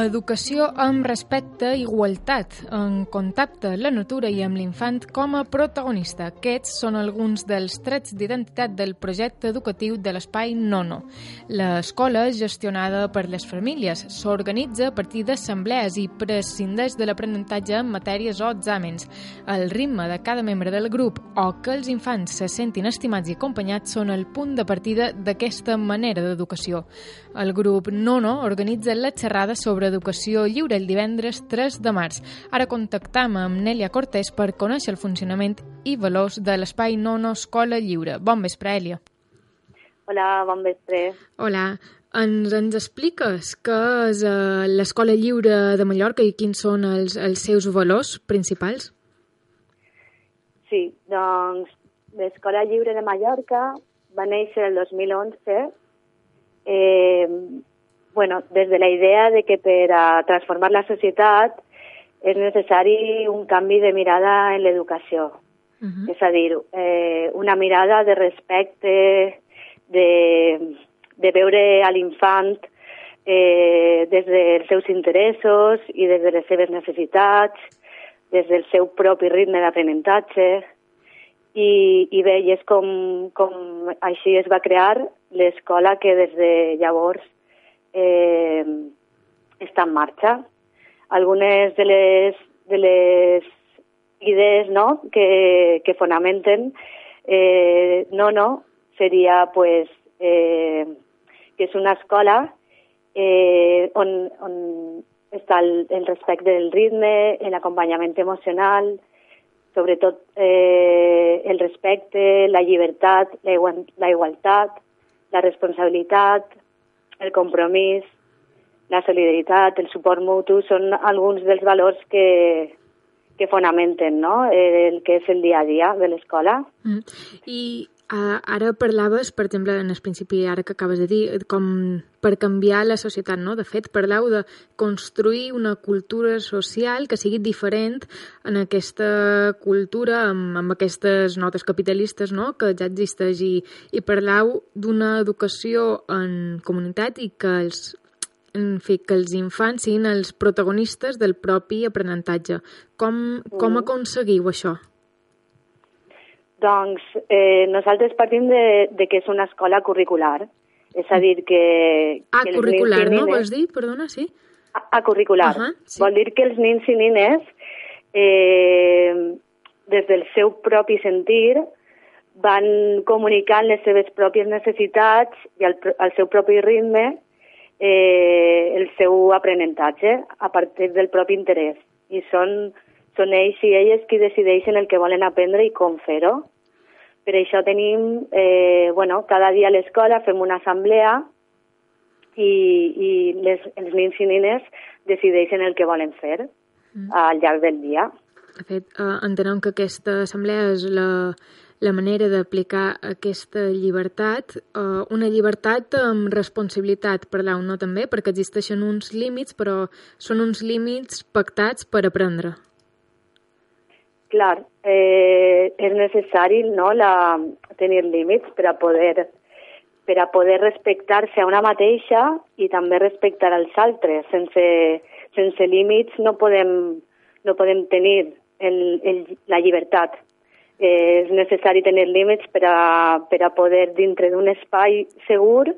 Educació amb respecte, igualtat, en contacte amb la natura i amb l'infant com a protagonista. Aquests són alguns dels trets d'identitat del projecte educatiu de l'espai Nono. L'escola, gestionada per les famílies, s'organitza a partir d'assemblees i prescindeix de l'aprenentatge en matèries o exàmens. El ritme de cada membre del grup o que els infants se sentin estimats i acompanyats són el punt de partida d'aquesta manera d'educació. El grup Nono organitza la xerrada sobre sobre educació lliure el divendres 3 de març. Ara contactam amb Nèlia Cortés per conèixer el funcionament i valors de l'espai Nono Escola Lliure. Bon vespre, Èlia. Hola, bon vespre. Hola. Ens, ens expliques què és uh, l'Escola Lliure de Mallorca i quins són els, els seus valors principals? Sí, doncs l'Escola Lliure de Mallorca va néixer el 2011 eh, bueno, des de la idea de que per a transformar la societat és necessari un canvi de mirada en l'educació. Uh -huh. És a dir, eh, una mirada de respecte, de, de veure a l'infant eh, des dels seus interessos i des de les seves necessitats, des del seu propi ritme d'aprenentatge. I, I bé, i és com, com així es va crear l'escola que des de llavors eh, està en marxa. Algunes de les, de les idees no, que, que fonamenten eh, no, no, seria pues, eh, que és una escola eh, on, on està el, el respecte del ritme, l'acompanyament emocional, sobretot eh, el respecte, la llibertat, la, la igualtat, la responsabilitat, el compromís, la solidaritat, el suport mutu, són alguns dels valors que, que fonamenten no? el que és el dia a dia de l'escola. Mm. I Uh, ara parlaves, per exemple, en el principi, ara que acabes de dir, com per canviar la societat, no? De fet, parleu de construir una cultura social que sigui diferent en aquesta cultura, amb, amb aquestes notes capitalistes, no?, que ja existeix, i, i parleu d'una educació en comunitat i que els, en fi, que els infants siguin els protagonistes del propi aprenentatge. Com, com mm. aconseguiu això? Doncs eh, nosaltres partim de, de que és una escola curricular. És a dir, que... Ah, que curricular, no? Vols dir? Perdona, sí? A, a curricular. Uh -huh, sí. Vol dir que els nins i nines, eh, des del seu propi sentir, van comunicant les seves pròpies necessitats i el, el seu propi ritme eh, el seu aprenentatge a partir del propi interès. I són són ells i elles qui decideixen el que volen aprendre i com fer-ho. Per això tenim, eh, bueno, cada dia a l'escola fem una assemblea i, i les, els nins i nines decideixen el que volen fer mm. al llarg del dia. De fet, eh, entenem que aquesta assemblea és la, la manera d'aplicar aquesta llibertat, eh, una llibertat amb responsabilitat, parleu, no també? Perquè existeixen uns límits, però són uns límits pactats per aprendre. Clar, eh, és necessari no, la, tenir límits per a poder per a poder respectar-se a una mateixa i també respectar als altres. Sense, sense límits no podem, no podem tenir el, el, la llibertat. Eh, és necessari tenir límits per a, per a poder, dintre d'un espai segur,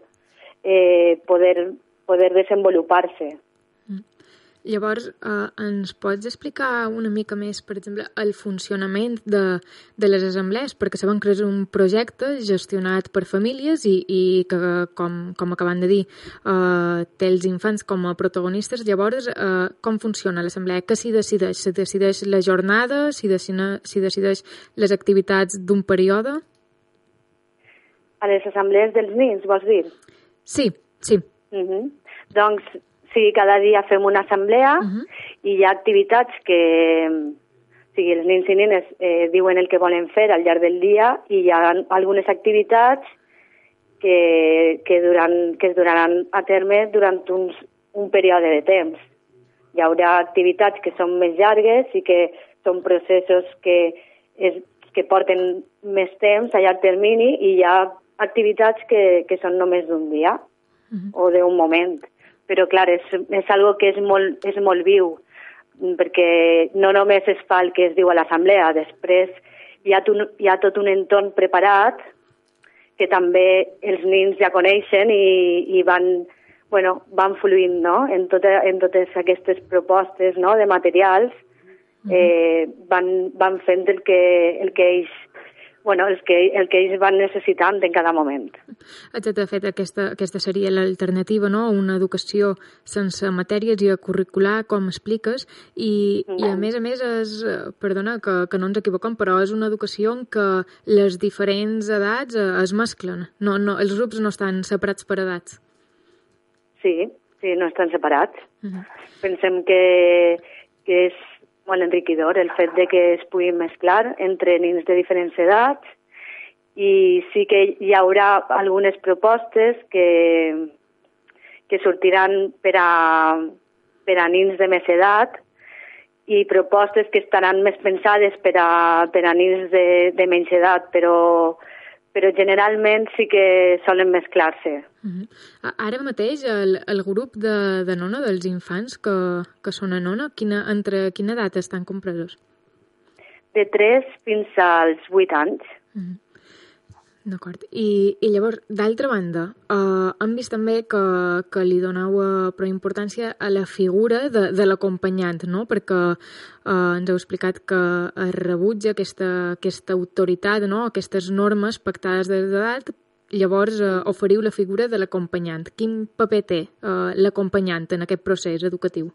eh, poder, poder desenvolupar-se. Llavors, eh, ens pots explicar una mica més, per exemple, el funcionament de, de les assemblees? Perquè sabem que és un projecte gestionat per famílies i, i que, com, com acaben de dir, eh, té els infants com a protagonistes. Llavors, eh, com funciona l'assemblea? Què s'hi decideix? Se decideix la jornada? S'hi decideix, decideix les activitats d'un període? A les assemblees dels nins, vols dir? Sí, sí. Uh -huh. Doncs Sí, cada dia fem una assemblea uh -huh. i hi ha activitats que o sigui, els nens i nines eh, diuen el que volen fer al llarg del dia i hi ha algunes activitats que, que, durant, que es duraran a terme durant uns, un període de temps. Hi haurà activitats que són més llargues i que són processos que, es, que porten més temps a llarg termini i hi ha activitats que, que són només d'un dia uh -huh. o d'un moment però clar, és, és algo que és molt, és molt viu, perquè no només es fa el que es diu a l'assemblea, després hi ha, tu, hi ha tot un entorn preparat que també els nins ja coneixen i, i van, bueno, van fluint no? en, tota, en totes aquestes propostes no? de materials, eh, van, van fent el que, el que ells bueno, el que, el que ells van necessitant en cada moment. De fet, aquesta, aquesta seria l'alternativa, no? Una educació sense matèries i curricular, com expliques, i, mm. i a més a més és, perdona que, que no ens equivoquem, però és una educació en què les diferents edats eh, es mesclen. No, no, els grups no estan separats per edats. Sí, sí, no estan separats. Uh -huh. Pensem que, que és molt enriquidor el fet de que es pugui mesclar entre nins de diferents edats i sí que hi haurà algunes propostes que, que sortiran per a, per a nins de més edat i propostes que estaran més pensades per a, per a nins de, de menys edat, però però generalment sí que solen mesclar-se. Uh -huh. Ara mateix el, el grup de, de nona dels infants que, que són a nona, quina, entre quina edat estan compresos? De 3 fins als 8 anys. Uh -huh. D'acord. I, I llavors, d'altra banda, eh, hem vist també que, que li doneu eh, prou importància a la figura de, de l'acompanyant, no? perquè eh, ens heu explicat que es rebutja aquesta, aquesta autoritat, no? aquestes normes pactades des d'edat, llavors eh, oferiu la figura de l'acompanyant. Quin paper té eh, l'acompanyant en aquest procés educatiu?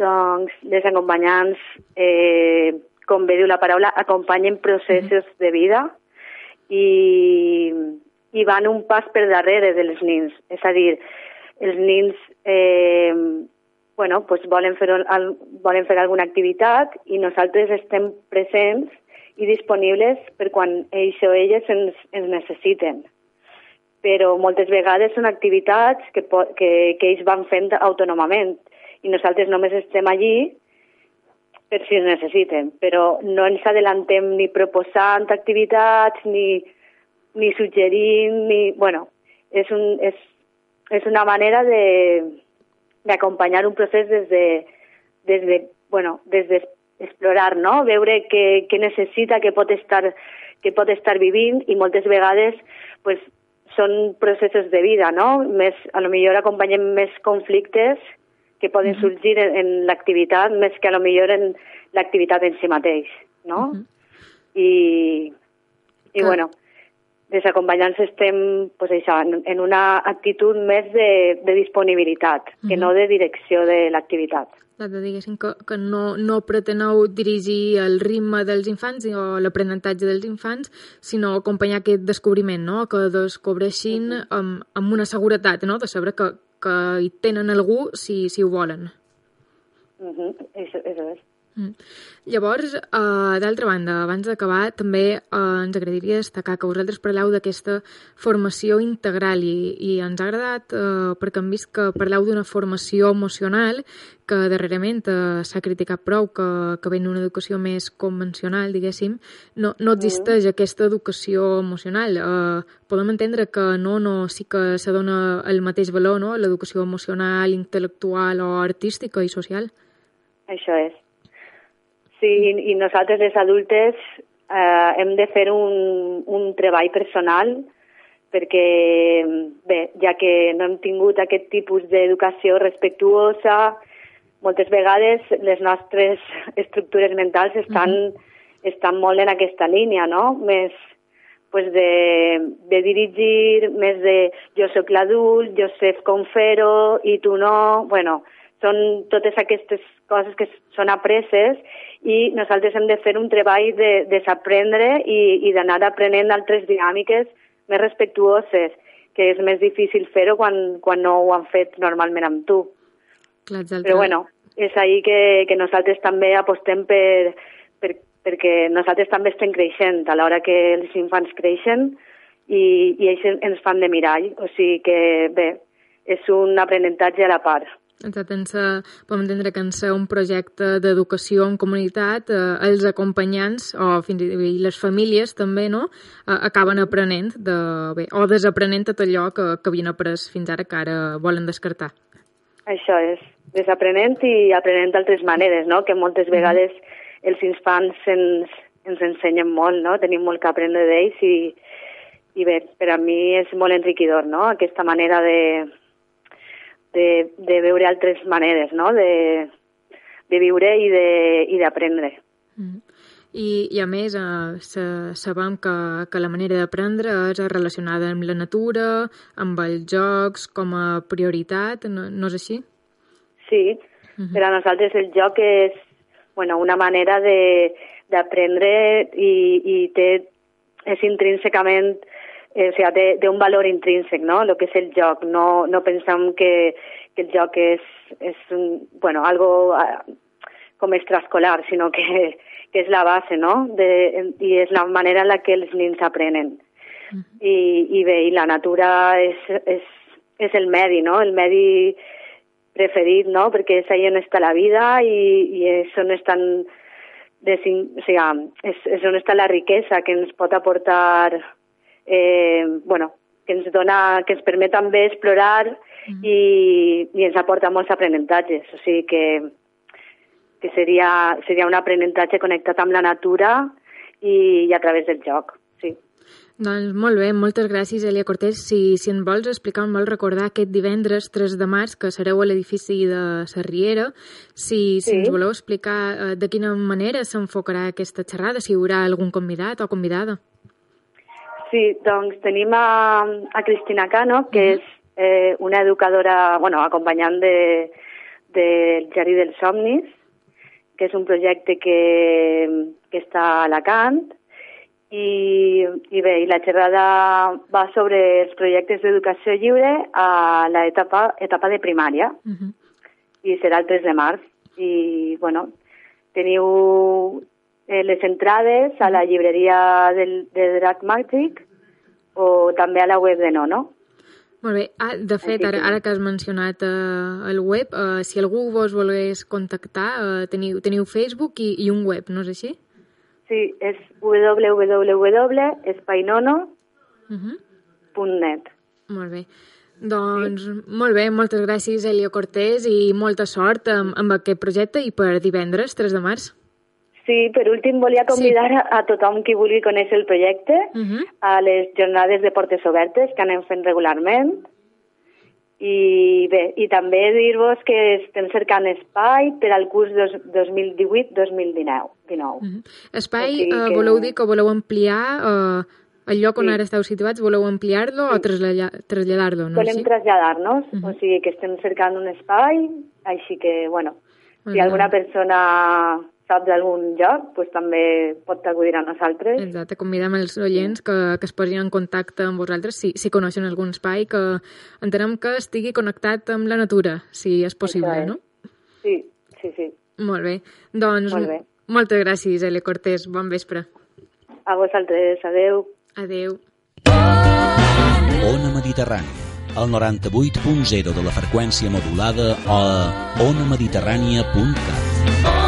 Doncs les acompanyants, eh, com bé diu la paraula, acompanyen processos de vida, i, i van un pas per darrere dels nins. És a dir, els nins eh, bueno, pues volen, fer, volen fer alguna activitat i nosaltres estem presents i disponibles per quan ells o elles ens, ens necessiten. Però moltes vegades són activitats que, que, que ells van fent autònomament i nosaltres només estem allí per si es necessiten, però no ens adelantem ni proposant activitats, ni, ni suggerint, ni... Bueno, és, un, és, és una manera de d'acompanyar un procés des de, des de, bueno, des de explorar, no? Veure què, què necessita, què pot estar, què pot estar vivint i moltes vegades pues, són processos de vida, no? Més, a lo millor acompanyem més conflictes que poden sorgir en, en l'activitat més que a lo millor en l'activitat en si mateix, no? Uh -huh. I, i bueno, des acompanyants estem pues, això, en, en una actitud més de, de disponibilitat, uh -huh. que no de direcció de l'activitat. Diguéssim que, que no, no preteneu dirigir el ritme dels infants o l'aprenentatge dels infants, sinó acompanyar aquest descobriment, no? que descobreixin uh -huh. amb, amb una seguretat, no? de saber que, que hi tenen algú si, si ho volen. Uh -huh. Això, això és. Mm. Llavors, uh, d'altra banda, abans d'acabar, també uh, ens agradaria destacar que vosaltres parleu d'aquesta formació integral i, i ens ha agradat uh, perquè hem vist que parleu d'una formació emocional que darrerament uh, s'ha criticat prou que, que ve una educació més convencional, diguéssim. No, no existeix mm. aquesta educació emocional. Uh, podem entendre que no, no, sí que se dona el mateix valor, no?, l'educació emocional, intel·lectual o artística i social. Això és. Sí, i, i nosaltres les adultes eh, hem de fer un, un treball personal perquè, bé, ja que no hem tingut aquest tipus d'educació respectuosa, moltes vegades les nostres estructures mentals estan, mm -hmm. estan molt en aquesta línia, no? Més pues de, de dirigir, més de jo sóc l'adult, jo sé com fer-ho i tu no... Bueno, són totes aquestes coses que són apreses i nosaltres hem de fer un treball de desaprendre i, i d'anar aprenent altres dinàmiques més respectuoses, que és més difícil fer-ho quan, quan no ho han fet normalment amb tu. Clar, Però bueno, és ahí que, que nosaltres també apostem per, per, perquè nosaltres també estem creixent a l'hora que els infants creixen i, i ells ens fan de mirall. O sigui que, bé, és un aprenentatge a la part. Exacte, en ser, podem entendre que en ser un projecte d'educació en comunitat, eh, els acompanyants o fins i tot les famílies també no, eh, acaben aprenent de, bé, o desaprenent tot allò que, que havien après fins ara que ara volen descartar. Això és, desaprenent i aprenent d'altres maneres, no? que moltes vegades els infants ens, ens ensenyen molt, no? tenim molt que aprendre d'ells i, i bé, per a mi és molt enriquidor no? aquesta manera de, de, de veure altres maneres, no? de, de viure i d'aprendre. Mm. I, I a més, eh, sa, sabem que, que la manera d'aprendre és relacionada amb la natura, amb els jocs, com a prioritat, no, no és així? Sí, uh -huh. per a nosaltres el joc és bueno, una manera d'aprendre i, i té, és intrínsecament eh, o té, té un valor intrínsec, no?, el que és el joc. No, no pensem que, que el joc és, és un, bueno, algo eh, com extraescolar, sinó que, que és la base, no?, de, i és la manera en la que els nins aprenen. Uh -huh. I, I bé, i la natura és, és, és el medi, no?, el medi preferit, no?, perquè és ahí on està la vida i, i és on estan de, o sigui, és, és on està la riquesa que ens pot aportar eh, bueno, que ens, dona, que ens permet també explorar mm. i, i ens aporta molts aprenentatges. O sigui que, que seria, seria un aprenentatge connectat amb la natura i, i a través del joc. Sí. Doncs molt bé, moltes gràcies, Elia Cortés. Si, si en vols explicar, em vols recordar aquest divendres 3 de març que sereu a l'edifici de Sarriera, si, si sí. ens voleu explicar eh, de quina manera s'enfocarà aquesta xerrada, si hi haurà algun convidat o convidada. Sí, doncs tenim a, a Cristina Cano, que uh -huh. és eh, una educadora, bueno, acompanyant de, del Jardí dels Somnis, que és un projecte que, que està a Alacant, i, i bé, i la xerrada va sobre els projectes d'educació lliure a l'etapa etapa de primària, uh -huh. i serà el 3 de març. I, bueno, teniu eh, les entrades a la llibreria del, de Drac Magic o també a la web de Nono. Molt bé. Ah, de fet, ara, ara que has mencionat uh, el web, uh, si algú vos volgués contactar, uh, teniu, teniu Facebook i, i un web, no és així? Sí, és www.espainono.net. Uh -huh. Molt bé. Doncs sí. molt bé, moltes gràcies, Elio Cortés, i molta sort amb, amb aquest projecte i per divendres, 3 de març. Sí, per últim volia convidar sí. a, a tothom qui vulgui conèixer el projecte uh -huh. a les jornades de portes obertes que anem fent regularment. I bé, i també dir-vos que estem cercant espai per al curs 2018-2019. Uh -huh. Espai, o sigui uh, que... voleu dir que voleu ampliar uh, el lloc on sí. ara esteu situats, voleu ampliar-lo sí. o traslladar-lo? No? Volem traslladar-nos, uh -huh. o sigui que estem cercant un espai, així que, bueno, si uh -huh. alguna persona sap d'algun lloc, pues, també pot acudir a nosaltres. Exacte, convidem els oients que, que es posin en contacte amb vosaltres si, si coneixen algun espai que entenem que estigui connectat amb la natura, si és possible, és. no? Sí, sí, sí. Molt bé. Doncs Molt bé. moltes gràcies, Ele Cortés. Bon vespre. A vosaltres. Adeu. Adeu. Ona Mediterrània el 98.0 de la freqüència modulada o onamediterrània.cat.